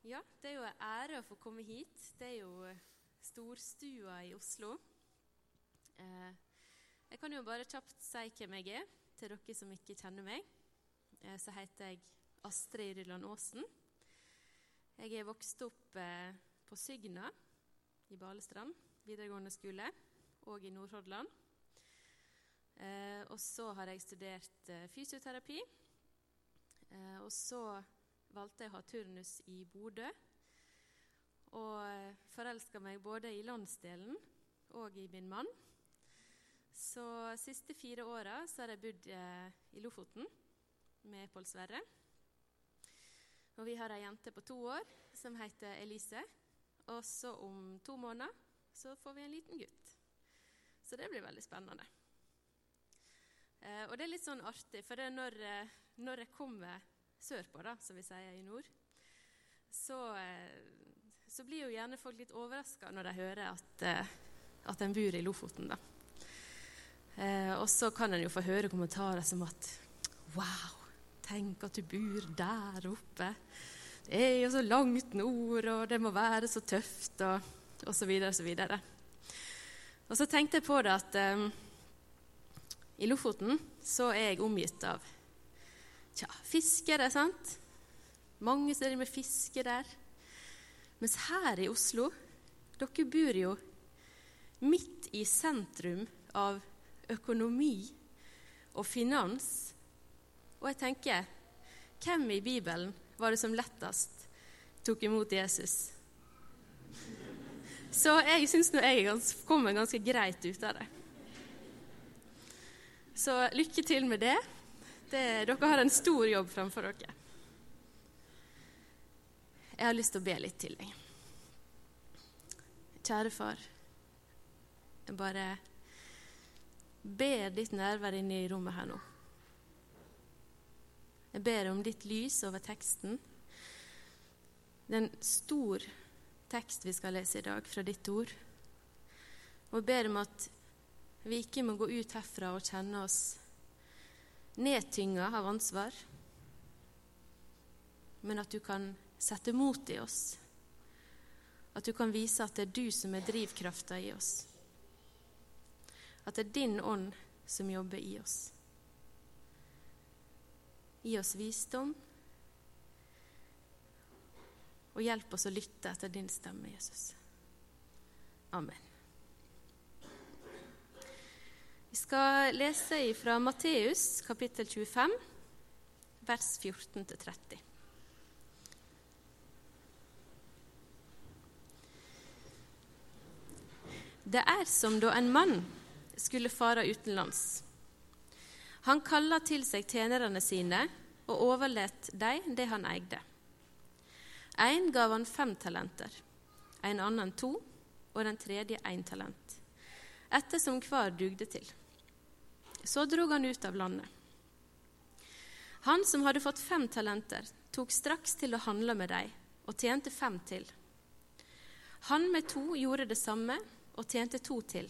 Ja, det er jo en ære å få komme hit. Det er jo storstua i Oslo. Eh, jeg kan jo bare kjapt si hvem jeg er, til dere som ikke kjenner meg. Eh, så heter jeg Astrid Rylland Aasen. Jeg er vokst opp eh, på Sygna i Balestrand videregående skole og i Nordhordland. Eh, og så har jeg studert eh, fysioterapi. Eh, og så valgte jeg å ha turnus i Bodø. Og eh, forelska meg både i landsdelen og i min mann. Så siste fire åra har jeg bodd eh, i Lofoten med Pål Sverre. Og vi har ei jente på to år som heter Elise. Og så om to måneder så får vi en liten gutt. Så det blir veldig spennende. Eh, og det er litt sånn artig, for når, når jeg kommer sørpå, da, som vi sier i nord, så, eh, så blir jo gjerne folk litt overraska når de hører at, eh, at en bor i Lofoten, da. Eh, og så kan en jo få høre kommentarer som at Wow, tenk at du bor der oppe. Det er jo så langt nord, og det må være så tøft, og, og så videre og så videre. Og så tenkte jeg på det at eh, i Lofoten så er jeg omgitt av tja, fiskere, sant? Mange steder med fiske der. Mens her i Oslo Dere bor jo midt i sentrum av økonomi og finans. Og jeg tenker Hvem i Bibelen var det som lettest tok imot Jesus? Så jeg syns nå jeg kommer ganske greit ut av det. Så lykke til med det. Det. Dere har en stor jobb framfor dere. Jeg har lyst til å be litt til deg. Kjære far, jeg bare ber ditt nærvær inne i rommet her nå. Jeg ber om ditt lys over teksten. Det er en stor tekst vi skal lese i dag, fra ditt ord. Og jeg ber om at vi ikke må gå ut herfra og kjenne oss nedtynga av ansvar, men at du kan sette mot i oss. At du kan vise at det er du som er drivkrafta i oss. At det er din ånd som jobber i oss. Gi oss visdom, og hjelp oss å lytte etter din stemme, Jesus. Amen. Vi skal lese fra Matteus kapittel 25, vers 14-30. Det er som da en mann skulle fare utenlands. Han kalla til seg tjenerne sine og overlet dem det han eide. En gav han fem talenter, en annen to og den tredje én talent, ettersom hver dugde til. Så drog han ut av landet. Han som hadde fått fem talenter, tok straks til å handle med dem og tjente fem til. Han med to gjorde det samme og tjente to til.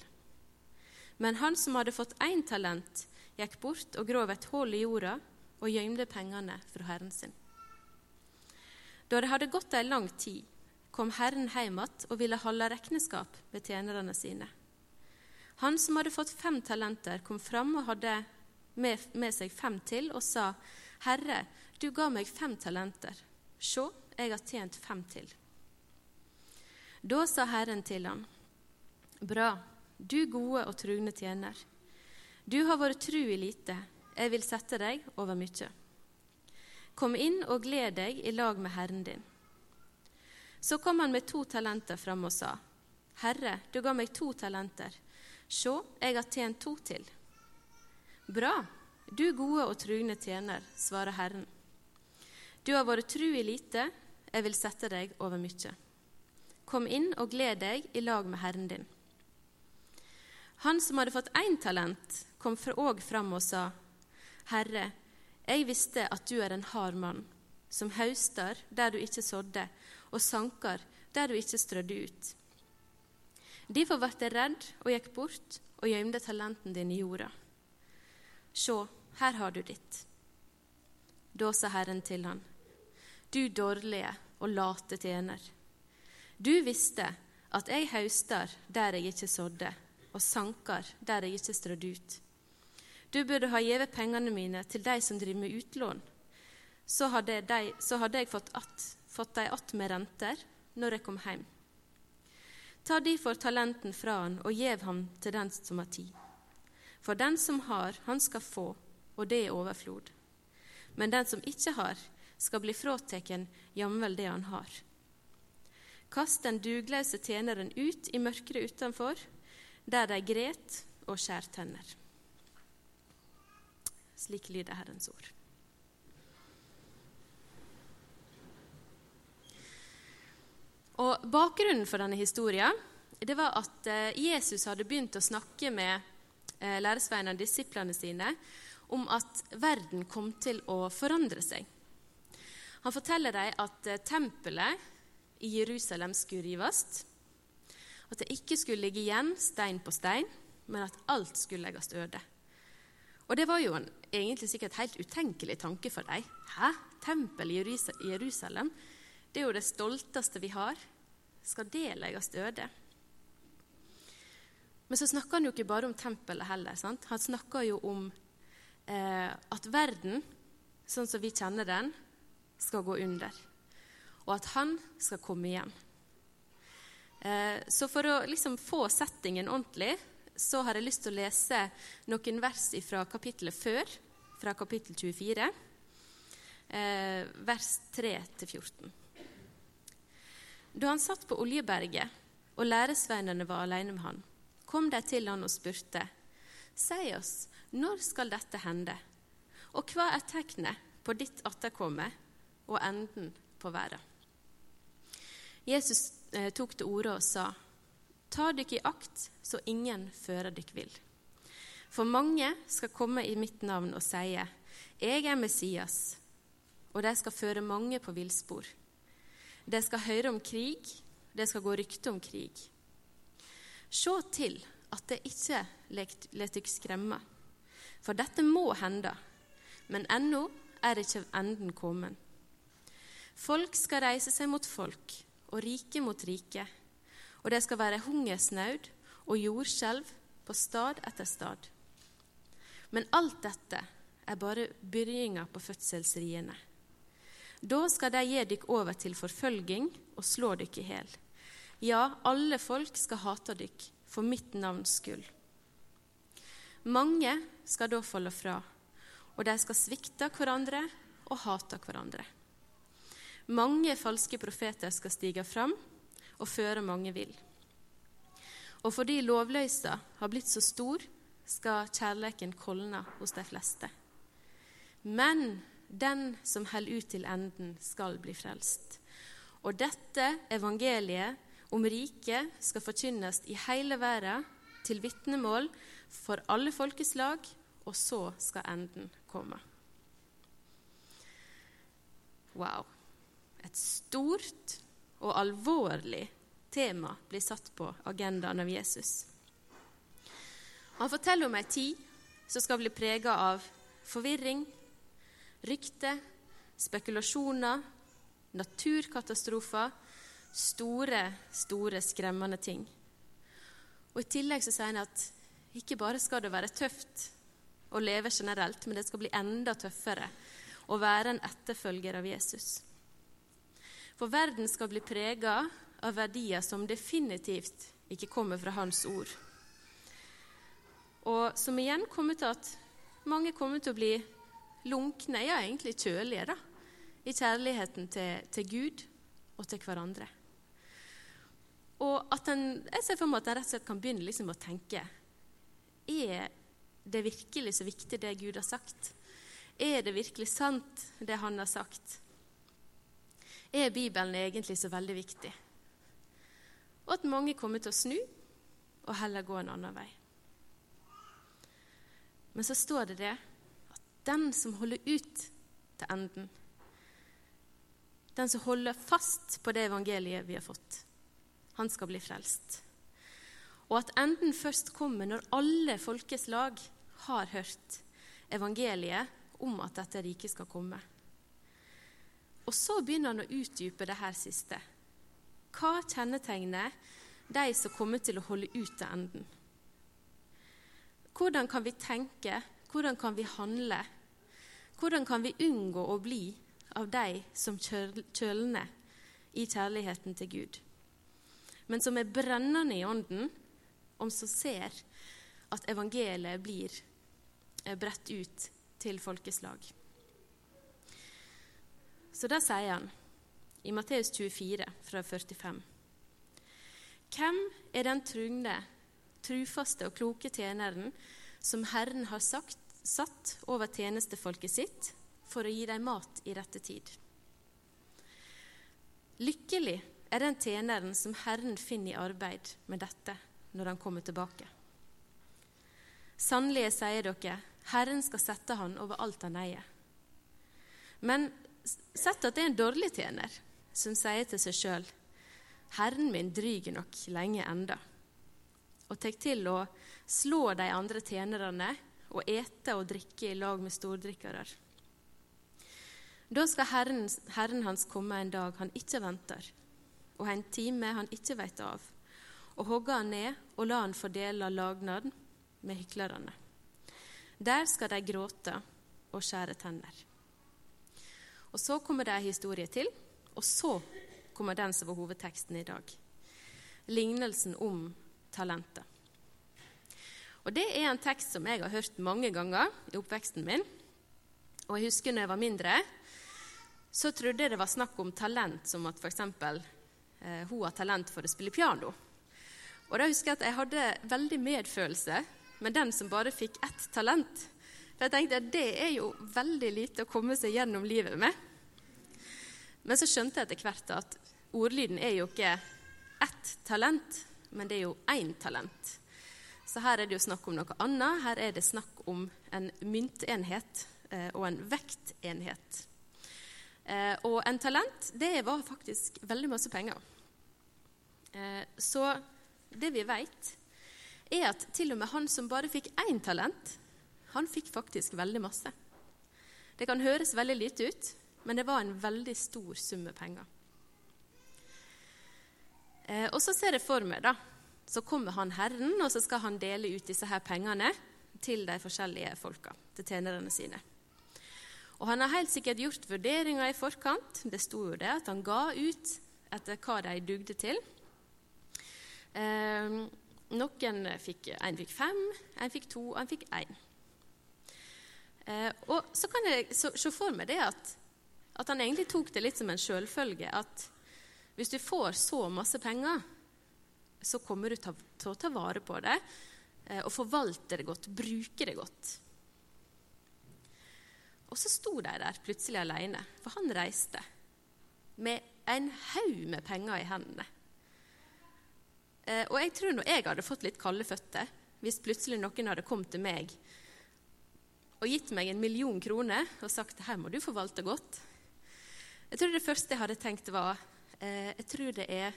Men han som hadde fått én talent, gikk bort og grov et hull i jorda og gjemte pengene fra herren sin. Da det hadde gått ei lang tid, kom Herren hjem igjen og ville holde regnskap med tjenerne sine. Han som hadde fått fem talenter, kom fram og hadde med, med seg fem til og sa, Herre, du ga meg fem talenter. Se, jeg har tjent fem til. Da sa Herren til ham, Bra, du gode og trugne tjener. Du har vært tru i lite, jeg vil sette deg over mye. Kom inn og gled deg i lag med Herren din. Så kom han med to talenter fram og sa, Herre, du ga meg to talenter. Se, jeg har tjent to til. Bra, du gode og trugne tjener, svarer Herren. Du har vært tru i lite, jeg vil sette deg over mye. Kom inn og gled deg i lag med Herren din. Han som hadde fått én talent, kom òg fram og sa, Herre, jeg visste at du er en hard mann, som høster der du ikke sådde, og sanker der du ikke strødde ut. Derfor ble jeg redd og gikk bort og gjemte talenten din i jorda. Se, her har du ditt. Da sa Herren til han, du dårlige og late tjener. Du visste at jeg høster der jeg ikke sådde, og sanker der jeg ikke strødde ut. Du burde ha gitt pengene mine til de som driver med utlån. Så hadde, de, så hadde jeg fått, at, fått de att med renter når jeg kom hjem. Ta derfor talenten fra han og gjev ham til den som har tid. For den som har, han skal få, og det er overflod. Men den som ikke har, skal bli fråteken jamvel det han har. Kast den dugløse tjeneren ut i mørket utenfor, der de gret og skjær tenner. Slik lyder Herrens ord. Og Bakgrunnen for denne historien det var at eh, Jesus hadde begynt å snakke med læresveinene og disiplene sine, om at verden kom til å forandre seg. Han forteller dem at eh, tempelet i Jerusalem skulle rives, at det ikke skulle ligge igjen stein på stein, men at alt skulle legges øde. Og det var jo en, egentlig sikkert helt utenkelig tanke for dem. Hæ? Tempel i Jerusalem? Det er jo det stolteste vi har. Skal det legges øde? Men så snakker han jo ikke bare om tempelet heller. Sant? Han snakker jo om eh, at verden, sånn som vi kjenner den, skal gå under. Og at han skal komme igjen. Eh, så for å liksom få settingen ordentlig så har jeg lyst til å lese noen vers fra kapittelet før, fra kapittel 24, eh, vers 3-14. Da han satt på Oljeberget og læresveinene var alene med han, kom de til han og spurte, Si oss, når skal dette hende? Og hva er tegnet på ditt atterkomme og enden på verden? Jesus eh, tok til orde og sa, Ta dykk i akt, så ingen fører dykk vill. For mange skal komme i mitt navn og sie, Jeg er Messias, og de skal føre mange på villspor. De skal høre om krig, det skal gå rykte om krig. Se til at det ikke lar dere skremme, for dette må hende, men ennå er ikke enden kommet. Folk skal reise seg mot folk og rike mot rike, og det skal være hungersnød og jordskjelv på stad etter stad. Men alt dette er bare begynnelsen på fødselsriene. Da skal de gi dykk over til forfølging og slå dykk i hjel. Ja, alle folk skal hate dykk for mitt navns skyld. Mange skal da falle fra, og de skal svikte hverandre og hate hverandre. Mange falske profeter skal stige fram og føre mange vill. Og fordi lovløysa har blitt så stor, skal kjærleiken kolne hos de fleste. Men den som holder ut til enden, skal bli frelst. Og dette evangeliet om riket skal forkynnes i hele verden til vitnemål for alle folkeslag, og så skal enden komme. Wow. Et stort og alvorlig tema blir satt på agendaen av Jesus. Han forteller om ei tid som skal bli prega av forvirring, Rykter, spekulasjoner, naturkatastrofer, store, store, skremmende ting. Og I tillegg så sier han at ikke bare skal det være tøft å leve generelt, men det skal bli enda tøffere å være en etterfølger av Jesus. For verden skal bli prega av verdier som definitivt ikke kommer fra hans ord. Og som igjen kommer til at mange kommer til å bli lunkne, ja, egentlig kjølige, da, i kjærligheten til, til, Gud og til hverandre. Og at en, jeg ser for meg at en rett og slett kan begynne liksom å tenke Er det virkelig så viktig, det Gud har sagt? Er det virkelig sant, det Han har sagt? Er Bibelen egentlig så veldig viktig? Og at mange kommer til å snu og heller gå en annen vei. Men så står det det den som holder ut til enden. Den som holder fast på det evangeliet vi har fått. Han skal bli frelst. Og at enden først kommer når alle folkeslag har hørt evangeliet om at dette riket skal komme. Og så begynner han å utdype det her siste. Hva kjennetegner de som kommer til å holde ut til enden? Hvordan kan vi tenke? Hvordan kan vi handle? Hvordan kan vi unngå å bli av de som kjølner i kjærligheten til Gud, men som er brennende i ånden, om som ser at evangeliet blir eh, bredt ut til folkeslag? Så da sier han i Matteus 24, fra 45.: Hvem er den trugne, trufaste og kloke tjeneren som Herren har sagt, satt over tjenestefolket sitt for å gi dem mat i rette tid? Lykkelig er den tjeneren som Herren finner i arbeid med dette når han kommer tilbake. Sannelig, sier dere, Herren skal sette han over alt han eier. Men sett at det er en dårlig tjener som sier til seg sjøl Herren min dryger nok lenge enda, og tar til å slå de andre tjenerne og ete og drikke i lag med stordrikkere. Da skal herren, herren hans komme en dag han ikke venter, og en time han ikke veit av, og hogge han ned og la han fordele lagnad med hyklerne. Der skal de gråte og skjære tenner. Og Så kommer det en historie til, og så kommer den som var hovedteksten i dag. Lignelsen om talentet. Og Det er en tekst som jeg har hørt mange ganger i oppveksten min. Og jeg husker når jeg var mindre, så trodde jeg det var snakk om talent, som at f.eks. Eh, hun har talent for å spille piano. Og da husker jeg at jeg hadde veldig medfølelse med den som bare fikk ett talent. For jeg tenkte at det er jo veldig lite å komme seg gjennom livet med. Men så skjønte jeg etter hvert at ordlyden er jo ikke ett talent, men det er jo én talent. Så her er det jo snakk om noe annet. Her er det snakk om en myntenhet eh, og en vektenhet. Eh, og en talent, det var faktisk veldig masse penger. Eh, så det vi vet, er at til og med han som bare fikk én talent, han fikk faktisk veldig masse. Det kan høres veldig lite ut, men det var en veldig stor sum med penger. Eh, og så ser jeg for meg, da, så kommer han Herren, og så skal han dele ut disse her pengene til de forskjellige folka, til tjenerne sine. Og han har helt sikkert gjort vurderinger i forkant. Det sto jo det at han ga ut etter hva de dugde til. Eh, noen fikk, En fikk fem, en fikk to, en fikk én. Eh, og så kan jeg se for meg det at, at, han egentlig tok det litt som en selvfølge at hvis du får så masse penger, så kommer du til å ta vare på det eh, og forvalte det godt, bruke det godt. Og så sto de der plutselig alene, for han reiste med en haug med penger i hendene. Eh, og jeg tror nå jeg hadde fått litt kalde føtter hvis plutselig noen hadde kommet til meg og gitt meg en million kroner og sagt her må du forvalte godt. Jeg tror det første jeg hadde tenkt, var jeg tror det er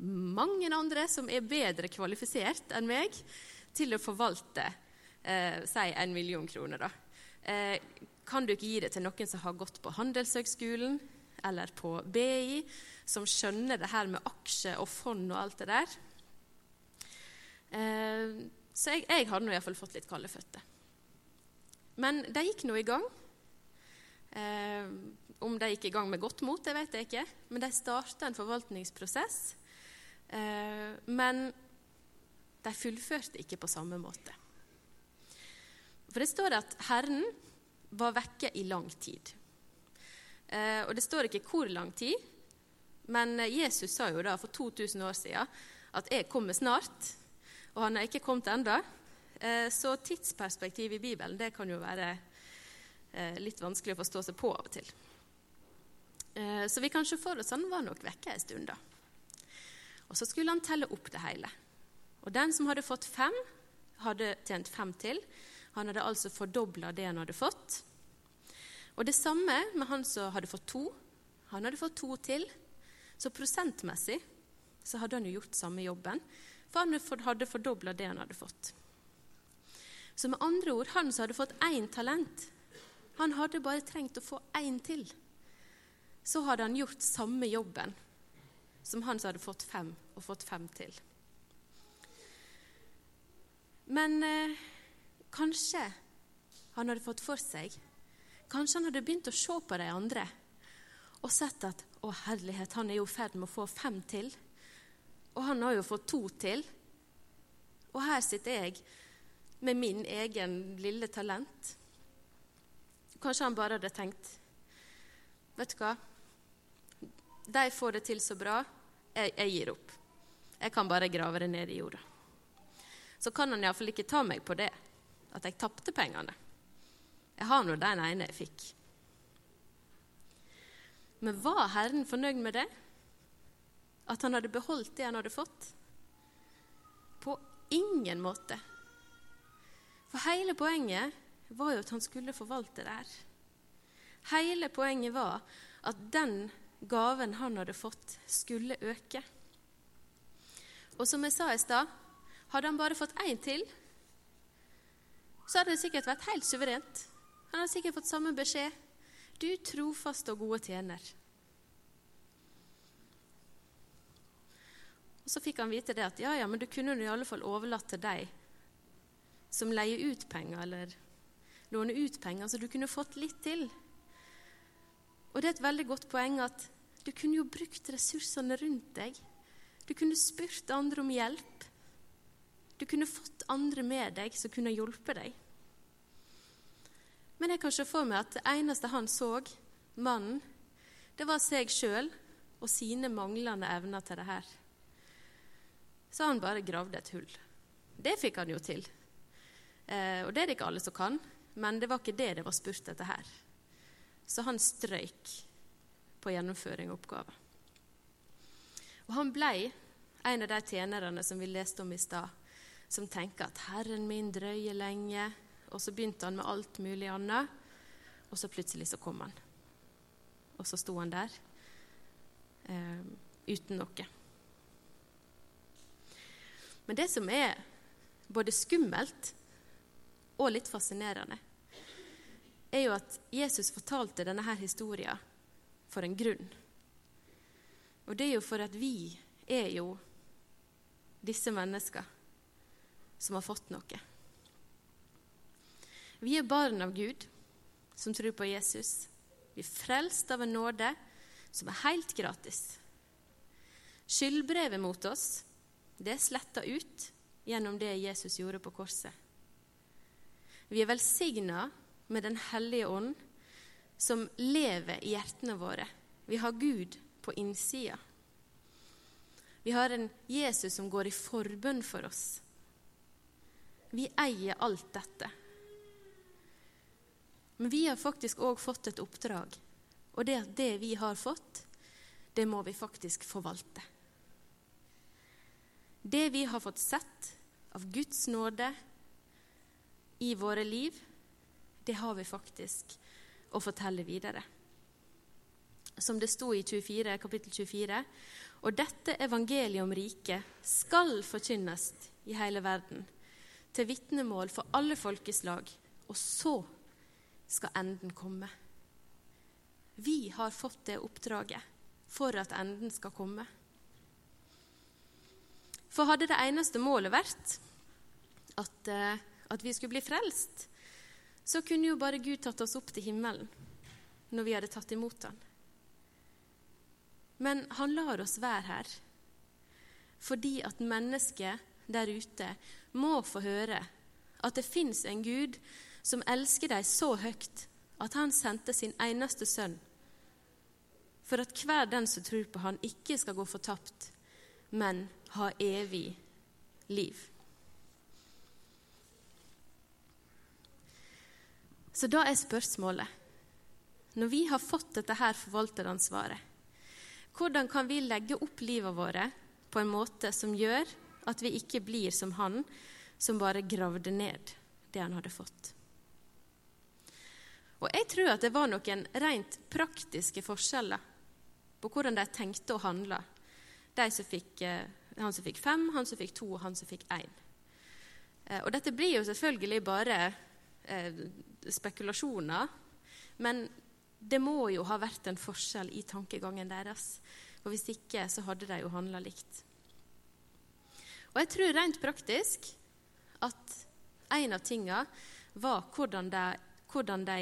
mange andre som er bedre kvalifisert enn meg til å forvalte eh, si en million kroner. da. Eh, kan du ikke gi det til noen som har gått på Handelshøgskolen eller på BI, som skjønner det her med aksjer og fond og alt det der? Eh, så jeg, jeg hadde nå iallfall fått litt kalde føtter. Men de gikk nå i gang. Eh, om de gikk i gang med godt mot, det vet jeg ikke. Men de starta en forvaltningsprosess. Eh, men de fullførte ikke på samme måte. For det står at Herren var vekke i lang tid. Eh, og det står ikke hvor lang tid, men Jesus sa jo da for 2000 år siden at 'jeg kommer snart', og han er ikke kommet enda. Eh, så tidsperspektiv i Bibelen det kan jo være litt vanskelig å forstå seg på av og til. Eh, så vi kan se for oss han var nok vekke en stund, da. Og så skulle han telle opp det hele. Og den som hadde fått fem, hadde tjent fem til. Han hadde altså fordobla det han hadde fått. Og det samme med han som hadde fått to. Han hadde fått to til. Så prosentmessig så hadde han jo gjort samme jobben, for han hadde fordobla det han hadde fått. Så med andre ord, han som hadde fått én talent, han hadde bare trengt å få én til. Så hadde han gjort samme jobben som han som hadde fått fem, og fått fem til. Men eh, kanskje han hadde fått for seg Kanskje han hadde begynt å se på de andre og sett at å herlighet, han er jo i ferd med å få fem til. Og han har jo fått to til. Og her sitter jeg med min egen lille talent. Kanskje han bare hadde tenkt Vet du hva? De får det til så bra. Jeg, jeg gir opp. Jeg kan bare grave det ned i jorda. Så kan han iallfall ikke ta meg på det, at jeg tapte pengene. Jeg har nå den ene jeg fikk. Men var Herren fornøyd med det? At han hadde beholdt det han hadde fått? På ingen måte. For hele poenget var jo at han skulle forvalte det her. Hele poenget var at den gaven han hadde fått, skulle øke. Og som jeg sa i stad, hadde han bare fått én til, så hadde det sikkert vært helt suverent. Han hadde sikkert fått samme beskjed. Du trofast og gode tjener. Og Så fikk han vite det at ja, ja, men du kunne i alle fall overlatt til deg som leier ut penger, eller låner ut penger, så du kunne fått litt til. Og det er et veldig godt poeng at du kunne jo brukt ressursene rundt deg. Du kunne spurt andre om hjelp. Du kunne fått andre med deg som kunne hjulpet deg. Men jeg kan se for meg at det eneste han så, mannen, det var seg sjøl og sine manglende evner til det her. Så han bare gravde et hull. Det fikk han jo til. Eh, og det er det ikke alle som kan, men det var ikke det det var spurt etter her. Så han strøyk på gjennomføring av oppgaven. Og han blei en av de tjenerne som vi leste om i stad, som tenker at 'Herren min drøyer lenge', og så begynte han med alt mulig annet, og så plutselig så kom han. Og så sto han der eh, uten noe. Men det som er både skummelt og litt fascinerende, er jo at Jesus fortalte denne her historien for en grunn. Og det er jo for at vi er jo disse mennesker som har fått noe. Vi er barn av Gud som tror på Jesus. Vi er frelst av en nåde som er helt gratis. Skyldbrevet mot oss det er sletta ut gjennom det Jesus gjorde på korset. Vi er velsigna med Den hellige ånd, som lever i hjertene våre. Vi har Gud på innsida. Vi har en Jesus som går i forbønn for oss. Vi eier alt dette. Men vi har faktisk òg fått et oppdrag. Og det det vi har fått, det må vi faktisk forvalte. Det vi har fått sett av Guds nåde i våre liv, det har vi faktisk å fortelle videre. Som det sto i 24, kapittel 24. Og dette evangeliet om riket skal forkynnes i hele verden, til vitnemål for alle folkeslag, og så skal enden komme. Vi har fått det oppdraget for at enden skal komme. For hadde det eneste målet vært at, uh, at vi skulle bli frelst, så kunne jo bare Gud tatt oss opp til himmelen når vi hadde tatt imot Han. Men han lar oss være her fordi at mennesket der ute må få høre at det fins en Gud som elsker deg så høyt at han sendte sin eneste sønn, for at hver den som tror på han, ikke skal gå fortapt, men ha evig liv. Så da er spørsmålet, når vi har fått dette her forvalteransvaret, hvordan kan vi legge opp livet vårt på en måte som gjør at vi ikke blir som han som bare gravde ned det han hadde fått? Og jeg tror at det var noen rent praktiske forskjeller på hvordan de tenkte og handla. Eh, han som fikk fem, han som fikk to, og han som fikk én. Eh, og dette blir jo selvfølgelig bare eh, spekulasjoner, men Det må jo ha vært en forskjell i tankegangen deres. For hvis ikke, så hadde de jo handla likt. Og jeg tror rent praktisk at en av tinga var hvordan de, hvordan de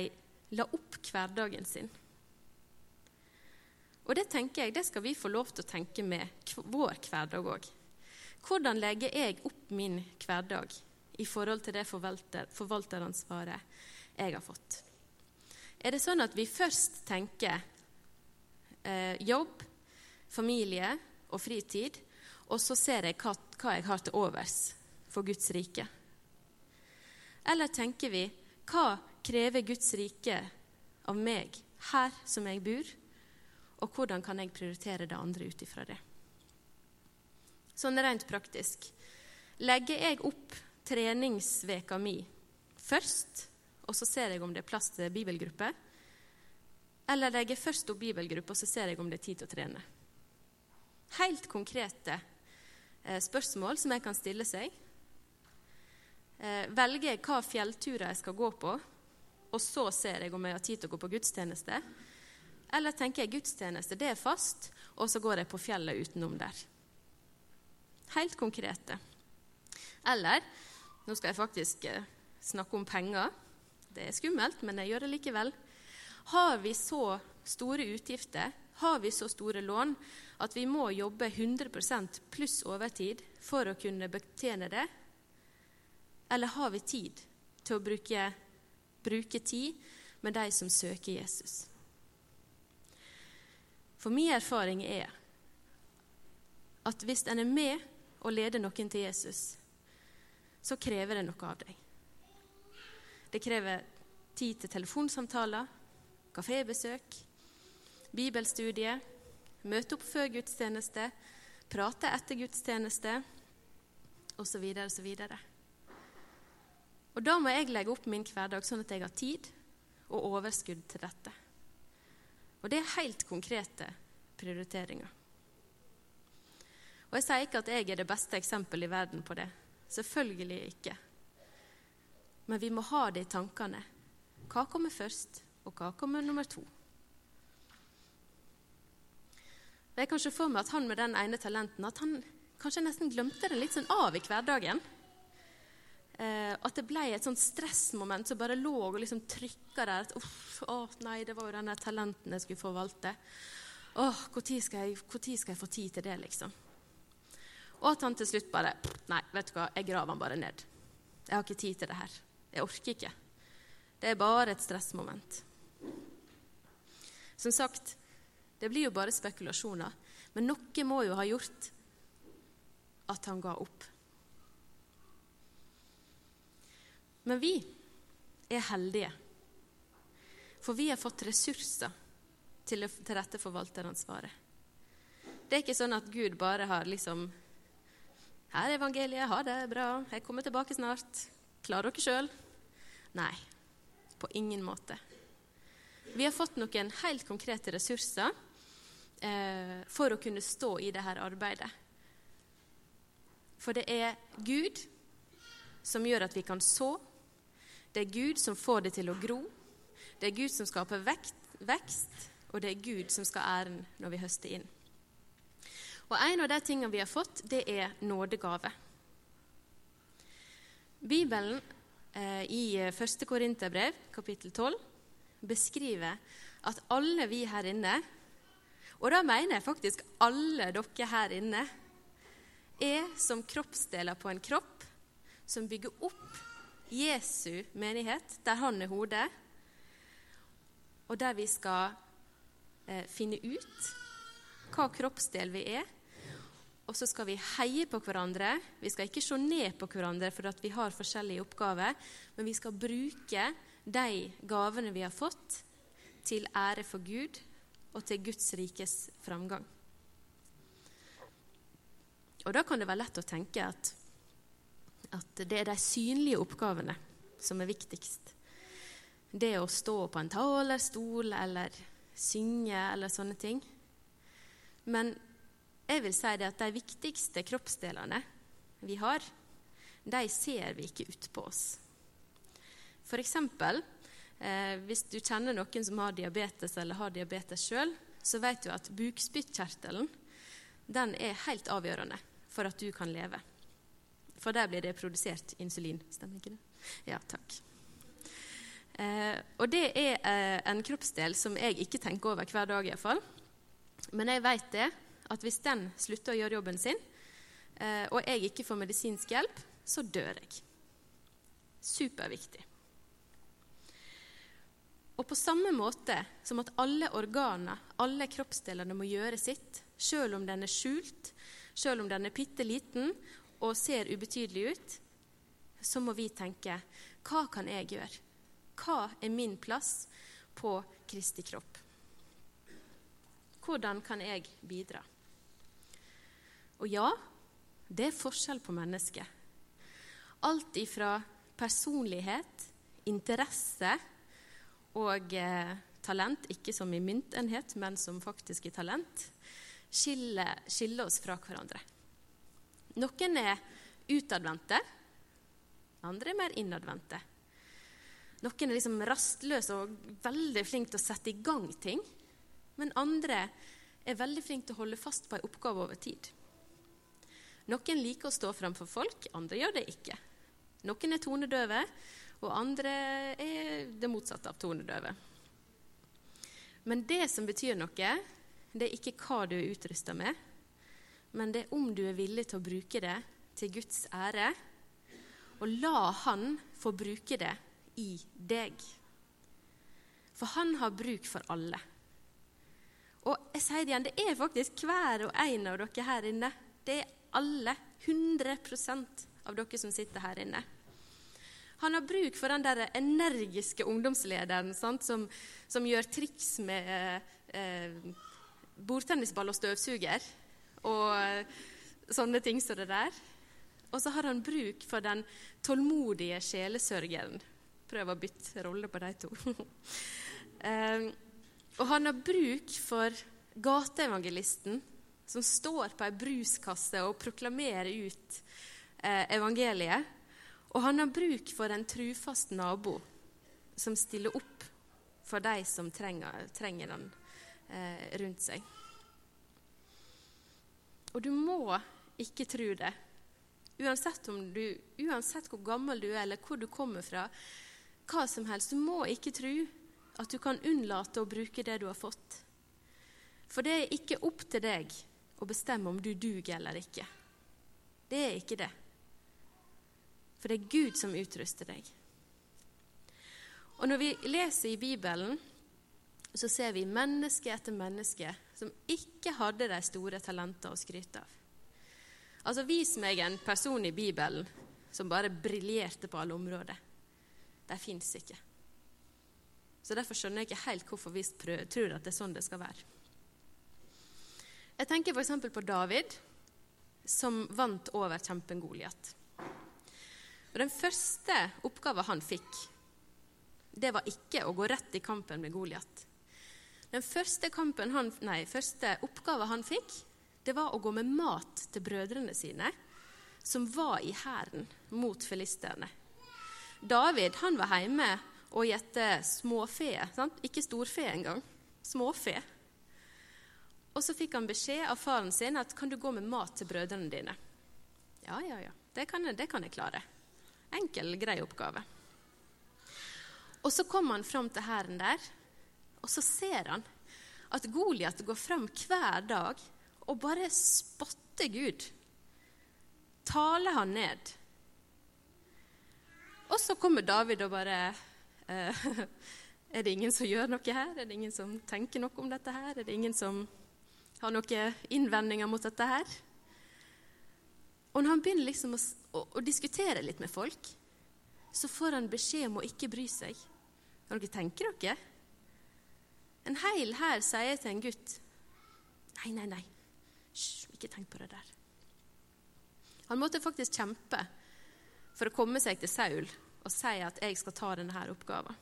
la opp hverdagen sin. Og det tenker jeg, det skal vi få lov til å tenke med vår hverdag òg. Hvordan legger jeg opp min hverdag i forhold til det forvalter, forvalteransvaret jeg har fått? Er det sånn at vi først tenker eh, jobb, familie og fritid, og så ser jeg hva, hva jeg har til overs for Guds rike? Eller tenker vi hva krever Guds rike av meg her som jeg bor, og hvordan kan jeg prioritere det andre ut ifra det? Sånn rent praktisk. Legger jeg opp treningsveka mi først, og så ser jeg om det er plass til bibelgruppe? Eller legger jeg først opp bibelgruppe, og så ser jeg om det er tid til å trene? Helt konkrete eh, spørsmål som jeg kan stille seg. Eh, velger jeg hva fjellturer jeg skal gå på, og så ser jeg om jeg har tid til å gå på gudstjeneste? Eller tenker jeg gudstjeneste, det er fast, og så går jeg på fjellet utenom der? Helt konkrete. Eller Nå skal jeg faktisk eh, snakke om penger. Det er skummelt, men jeg gjør det likevel. Har vi så store utgifter, har vi så store lån, at vi må jobbe 100% pluss overtid for å kunne betjene det? Eller har vi tid til å bruke, bruke tid med de som søker Jesus? For min erfaring er at hvis en er med og leder noen til Jesus, så krever det noe av deg. Det krever tid til telefonsamtaler, kafébesøk, bibelstudie, møte opp før gudstjeneste, prate etter gudstjeneste osv. osv. Og da må jeg legge opp min hverdag sånn at jeg har tid og overskudd til dette. Og det er helt konkrete prioriteringer. Og Jeg sier ikke at jeg er det beste eksempelet i verden på det. Selvfølgelig ikke. Men vi må ha det i tankene. Hva kommer først, og hva kommer nummer to? Jeg kan se for meg at han med den ene talenten at han kanskje nesten glemte det litt sånn av i hverdagen. Eh, at det ble et sånt stressmoment som bare lå og liksom trykka der. At, uff, å nei, det var jo denne talenten jeg skulle forvalte. Åh, Når skal, skal, jeg få tid til det, liksom? Og at han til slutt bare Nei, vet du hva, jeg graver han bare ned. Jeg har ikke tid til det her. Jeg orker ikke. Det er bare et stressmoment. Som sagt, det blir jo bare spekulasjoner. Men noe må jo ha gjort at han ga opp. Men vi er heldige, for vi har fått ressurser til, å dette forvalteransvaret. Det er ikke sånn at Gud bare har liksom Her er evangeliet, ha det, bra, jeg kommer tilbake snart. Klarer dere sjøl? Nei, på ingen måte. Vi har fått noen helt konkrete ressurser eh, for å kunne stå i dette arbeidet. For det er Gud som gjør at vi kan så, det er Gud som får det til å gro. Det er Gud som skaper vekst, og det er Gud som skal æren når vi høster inn. Og En av de tingene vi har fått, det er nådegave. Bibelen i 1. Korinterbrev, kapittel 12, beskriver at alle vi her inne, og da mener jeg faktisk alle dere her inne, er som kroppsdeler på en kropp som bygger opp Jesu menighet, der han er hodet, og der vi skal eh, finne ut hva kroppsdel vi er. Og så skal vi heie på hverandre. Vi skal ikke se ned på hverandre for vi har forskjellige oppgaver, men vi skal bruke de gavene vi har fått, til ære for Gud og til Guds rikes framgang. Og Da kan det være lett å tenke at at det er de synlige oppgavene som er viktigst. Det å stå på en talerstol eller synge eller sånne ting. Men jeg vil si det at de viktigste kroppsdelene vi har, de ser vi ikke ut på oss. For eksempel Eh, hvis du kjenner noen som har diabetes eller har diabetes sjøl, så vet du at bukspyttkjertelen den er helt avgjørende for at du kan leve. For der blir det produsert insulin. Stemmer ikke det? Ja, takk. Eh, og det er eh, en kroppsdel som jeg ikke tenker over hver dag, iallfall. Men jeg vet det, at hvis den slutter å gjøre jobben sin, eh, og jeg ikke får medisinsk hjelp, så dør jeg. Superviktig. Og på samme måte som at alle organer, alle kroppsdelene må gjøre sitt, sjøl om den er skjult, sjøl om den er bitte liten og ser ubetydelig ut, så må vi tenke hva kan jeg gjøre? Hva er min plass på Kristi kropp? Hvordan kan jeg bidra? Og ja, det er forskjell på mennesket. Alt ifra personlighet, interesse, og eh, talent, ikke som i myntenhet, men som faktisk i talent, skiller, skiller oss fra hverandre. Noen er utadvendte, andre er mer innadvendte. Noen er liksom rastløse og veldig flinke til å sette i gang ting, men andre er veldig flinke til å holde fast på en oppgave over tid. Noen liker å stå framfor folk, andre gjør det ikke. Noen er tonedøve, og andre er det motsatte av tonedøve. Men det som betyr noe, det er ikke hva du er utrusta med, men det er om du er villig til å bruke det til Guds ære, og la Han få bruke det i deg. For Han har bruk for alle. Og jeg sier det igjen, det er faktisk hver og en av dere her inne. Det er alle. 100% av dere som sitter her inne. Han har bruk for den der energiske ungdomslederen sant, som, som, gjør triks med eh, bordtennisball og støvsuger og eh, sånne ting som det der. Og så har han bruk for den tålmodige sjelesørgeren. Prøv å bytte rolle på de to. eh, og han har bruk for gateevangelisten som står på ei bruskasse og proklamerer ut eh, evangeliet og han har bruk for en trufast nabo som stiller opp for de som trenger, trenger den eh, rundt seg. Og du må ikke tro det. Uansett, du, uansett hvor gammel du er, eller hvor du kommer fra, hva som helst, du må ikke tro at du kan unnlate å bruke det du har fått. For det er ikke opp til deg å bestemme om du duger eller ikke. Det er ikke det. For det er Gud som utruster deg. Og når vi leser i Bibelen, så ser vi menneske etter menneske som ikke hadde de store talentene å skryte av. Altså, Vis meg en person i Bibelen som bare briljerte på alle områder. De fins ikke. Så Derfor skjønner jeg ikke helt hvorfor vi tror at det er sånn det skal være. Jeg tenker f.eks. på David, som vant over kjempen Goliat. Den første oppgaven han fikk, det var ikke å gå rett i kampen med Goliat. Den første, første oppgaven han fikk, det var å gå med mat til brødrene sine, som var i hæren mot filisterne. David han var hjemme og gjette småfe. Sant? Ikke storfe engang. Småfe. Og så fikk han beskjed av faren sin at kan du gå med mat til brødrene dine. Ja, ja, ja, det kan jeg, det kan jeg klare. Enkel, grei oppgave. Og så kommer han fram til hæren der, og så ser han at Goliat går fram hver dag og bare spotter Gud. Taler han ned. Og så kommer David og bare eh, Er det ingen som gjør noe her? Er det ingen som tenker noe om dette her? Er det ingen som har noen innvendinger mot dette her? Og når han begynner liksom å, å, å, diskutere litt med folk, så får han beskjed om å ikke bry seg. Har dere tenker dere? En heil hær sier til en gutt Nei, nei, nei. Hysj, ikke tenk på det der. Han måtte faktisk kjempe for å komme seg til Saul og si at 'jeg skal ta denne oppgaven'.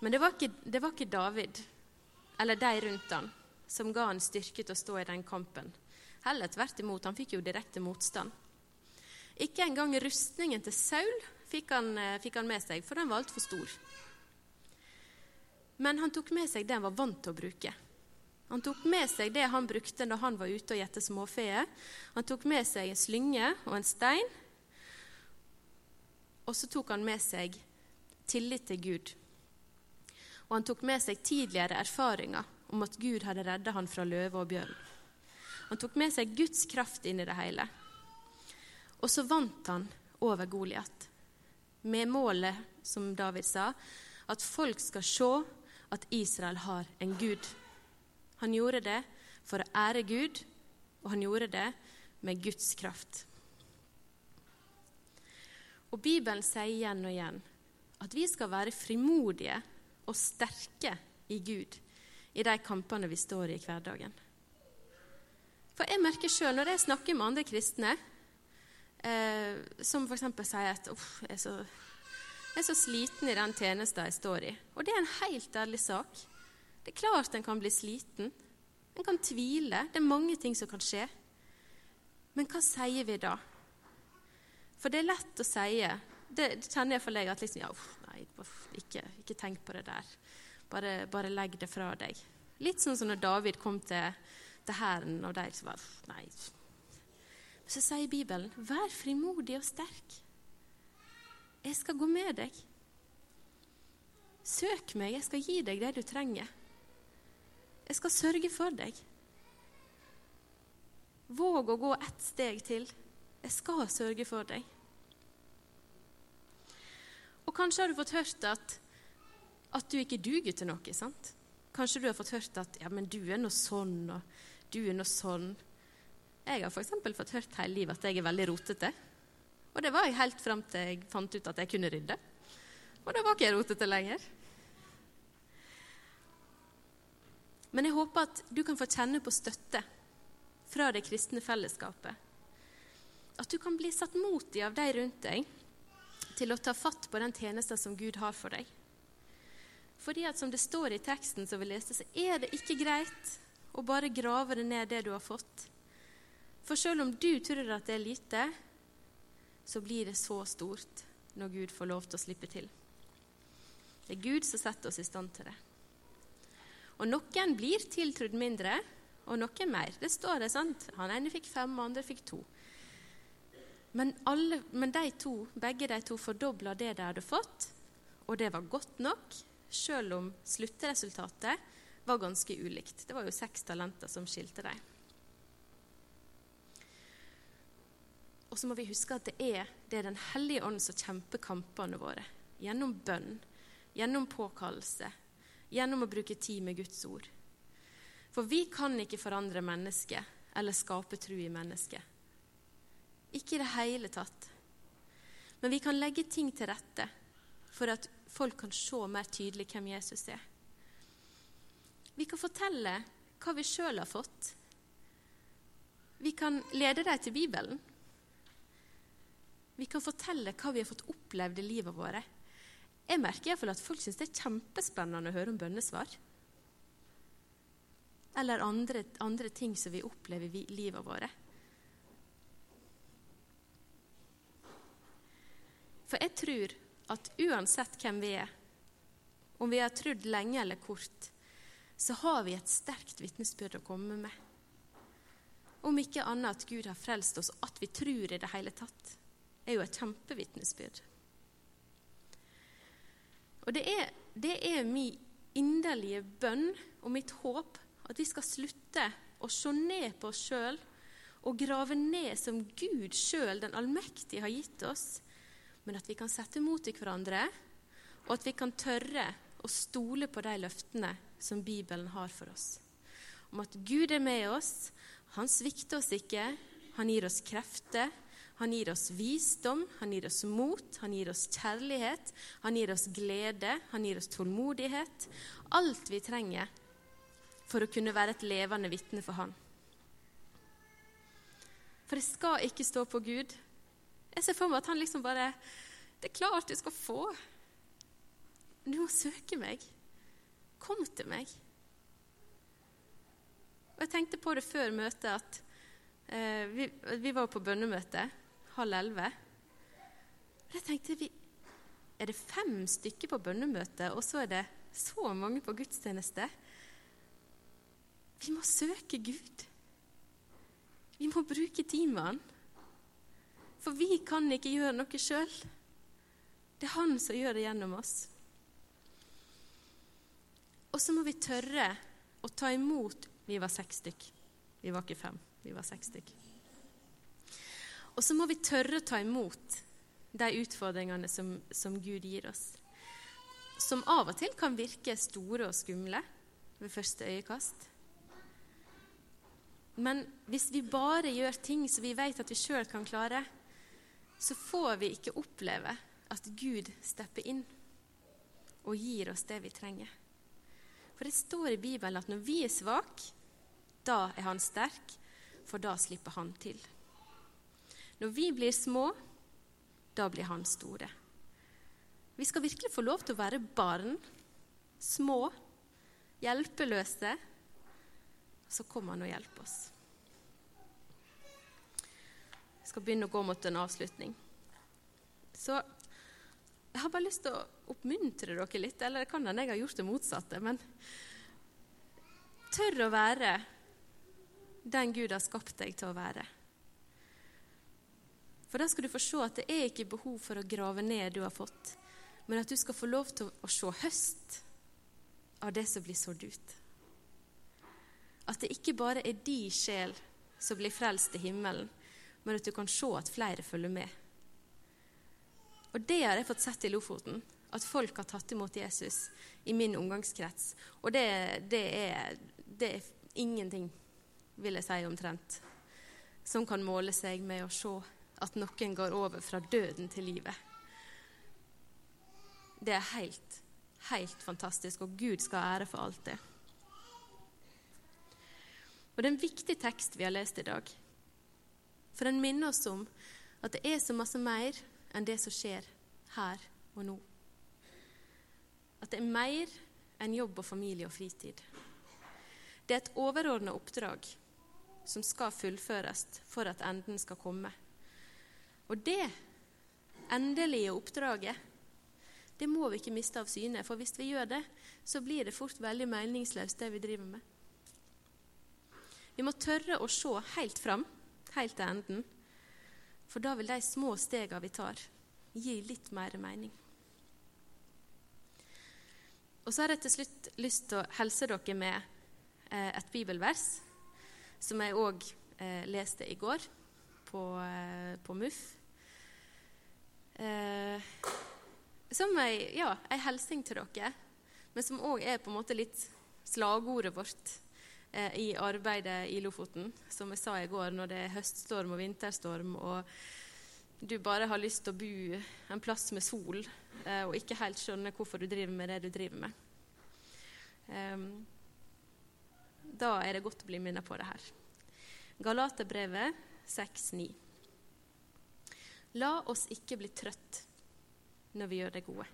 Men det var, ikke, det var ikke David eller de rundt han som ga han styrke til å stå i den kampen Heller tvert imot, han fikk jo direkte motstand. Ikke engang rustningen til Saul fikk han, eh, fikk han med seg, for den var altfor stor. Men han tok med seg det han var vant til å bruke. Han tok med seg det han brukte når han var ute og gjette småfe. Han tok med seg en slynge og en stein. Og så tok han med seg tillit til Gud. Og han tok med seg tidligere erfaringer om at Gud hadde redda han fra løve og bjørn. Han tok med seg Guds kraft inn i det hele. Og så vant han over Goliat, med målet, som David sa, at folk skal se at Israel har en gud. Han gjorde det for å ære Gud, og han gjorde det med Guds kraft. Og Bibelen sier igjen og igjen at vi skal være frimodige og sterke i Gud i de kampene vi står i i hverdagen. For jeg merker sjøl når jeg snakker med andre kristne, eh, som f.eks. sier at uff, jeg er så jeg er så sliten i den tjenesten jeg står i. Og det er en helt ærlig sak. Det er klart en kan bli sliten. En kan tvile. Det er mange ting som kan skje. Men hva sier vi da? For det er lett å si Det kjenner jeg for deg at liksom, ja, uff, ikke, ikke, tenk på det der. Bare, bare, legg det fra deg. Litt sånn som når David kom til, til hæren, og de som var Nei. Så sier Bibelen, vær frimodig og sterk. 'Jeg skal gå med deg'. Søk meg, jeg skal gi deg det du trenger. Jeg skal sørge for deg. Våg å gå ett steg til. Jeg skal sørge for deg. Og kanskje har du fått hørt at, at du ikke duger til noe. sant? Kanskje du har fått hørt at ja, men du er nå sånn, og du er nå sånn. Jeg har f.eks. fått hørt hele livet at jeg er veldig rotete. Og det var jeg helt fram til jeg fant ut at jeg kunne rydde. Og da var ikke jeg rotete lenger. Men jeg håper at du kan få kjenne på støtte fra det kristne fellesskapet. At du kan bli satt mot i av de rundt deg til å ta fatt på den tjenesten som Gud har for deg. Fordi at som det står i teksten som vi leste, så er det ikke greit å bare grave det ned det du har fått. For selv om du tror at det er lite, så blir det så stort når Gud får lov til å slippe til. Det er Gud som setter oss i stand til det. Og noen blir tiltrudd mindre, og noen mer. Det står det, sant? Han ene fikk fem, og andre fikk to. Men, alle, men de to, begge de to fordobla det de hadde fått, og det var godt nok, sjøl om sluttresultatet var ganske ulikt. Det var jo seks talenter som skilte dem. Og så må vi huske at det er, det er Den hellige ånd som kjemper kampene våre. Gjennom bønn, gjennom påkallelse, gjennom å bruke tid med Guds ord. For vi kan ikke forandre mennesket eller skape tro i mennesket. Ikke i det hele tatt. Men vi kan legge ting til rette for at folk kan se mer tydelig hvem Jesus er. Vi kan fortelle hva vi sjøl har fått. Vi kan lede dem til Bibelen. Vi kan fortelle hva vi har fått opplevd i livet vårt. Jeg merker i hvert fall at folk syns det er kjempespennende å høre om bønnesvar. Eller andre, andre ting som vi opplever i livet vårt. For jeg tror at uansett hvem vi er, om vi har trodd lenge eller kort, så har vi et sterkt vitnesbyrd å komme med. Om ikke annet at Gud har frelst oss, at vi tror i det hele tatt er jo et kjempevitnesbyrd. Og det er, det er min inderlige bønn og mitt håp at vi skal slutte å se ned på oss sjøl og grave ned som Gud sjøl, den allmektige, har gitt oss, men at vi kan sette mot i hverandre, og at vi kan tørre å stole på de løftene som Bibelen har for oss. Om at Gud er med oss, han svikter oss ikke, han gir oss krefter, han gir oss visdom, han gir oss mot, han gir oss kjærlighet, han gir oss glede, han gir oss tålmodighet. Alt vi trenger for å kunne være et levende vitne for Han. For det skal ikke stå på Gud. Jeg ser for meg at han liksom bare Det er klart du skal få. Du må søke meg. Kom til meg. Og Jeg tenkte på det før møtet at eh, vi, vi var på bønnemøte halv elleve. Jeg tenkte vi, er det fem stykker på bønnemøte, og så er det så mange på gudstjeneste. Vi må søke Gud. Vi må bruke Han. For vi kan ikke gjøre noe sjøl. Det er Han som gjør det gjennom oss. Og så må vi tørre å ta imot Vi var seks stykk. Vi var ikke fem, vi var seks stykk. Og så må vi tørre å ta imot de utfordringene som, som Gud gir oss. Som av og til kan virke store og skumle ved første øyekast. Men hvis vi bare gjør ting som vi vet at vi sjøl kan klare, så får vi ikke oppleve at Gud stepper inn og gir oss det vi trenger. For det står i Bibelen at når vi er svake, da er Han sterk, for da slipper Han til. Når vi blir små, da blir Han store. Vi skal virkelig få lov til å være barn, små, hjelpeløse. Så kommer Han og hjelper oss. Skal begynne å gå mot en avslutning. Så jeg har bare lyst til å oppmuntre dere litt, eller det kan hende jeg har gjort det motsatte, men tør å være den Gud har skapt deg til å være. For da skal du få se at det er ikke behov for å grave ned du har fått, men at du skal få lov til å se høst av det som blir sådd ut. At det ikke bare er de sjel som blir frelst til himmelen, men at du kan se at flere følger med. Og det har jeg fått sett i Lofoten. At folk har tatt imot Jesus i min omgangskrets. Og det, det, er, det er, ingenting, vil jeg si omtrent, som kan måle seg med å se at noen går over fra døden til livet. Det er helt, helt fantastisk, og Gud skal ha ære for alt det. Og Det er en viktig tekst vi har lest i dag. For den minner oss om at det er så masse mer enn det som skjer her og nå. At det er mer enn jobb og familie og fritid. Det er et overordna oppdrag som skal fullføres for at enden skal komme. Og det endelige oppdraget det må vi ikke miste av syne, for hvis vi gjør det, så blir det fort veldig meningsløst, det vi driver med. Vi må tørre å se helt fram, helt til enden, for da vil de små stegene vi tar, gi litt mer mening. Og så har jeg til slutt lyst til å helse dere med eh, et bibelvers som jeg òg eh, leste i går på, eh, på MUF. Som ei, ja, ei til dere, men som òg er på en måte litt slagordet vårt eh, i arbeidet i Lofoten. Som jeg sa i går, når det er høststorm og vinterstorm, og du bare har lyst til å bo en plass med sol eh, og ikke helt skjønner hvorfor du driver med det du driver med. Um, da er det godt å bli minnet på det her. Galaterbrevet 6,9. La oss ikke bli trøtt når vi gjør det gode.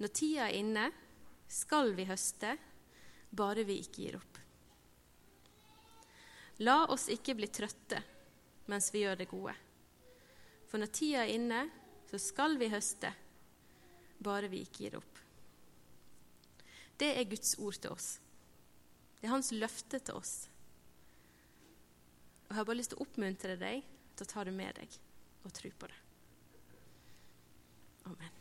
Når tida er inne, skal vi høste, bare vi ikke gir opp. La oss ikke bli trøtte mens vi gjør det gode. For når tida er inne, så skal vi høste, bare vi ikke gir opp. Det er Guds ord til oss. Det er hans løfte til oss. Og Jeg har bare lyst til å oppmuntre deg til å ta det med deg og tro på det. Amen.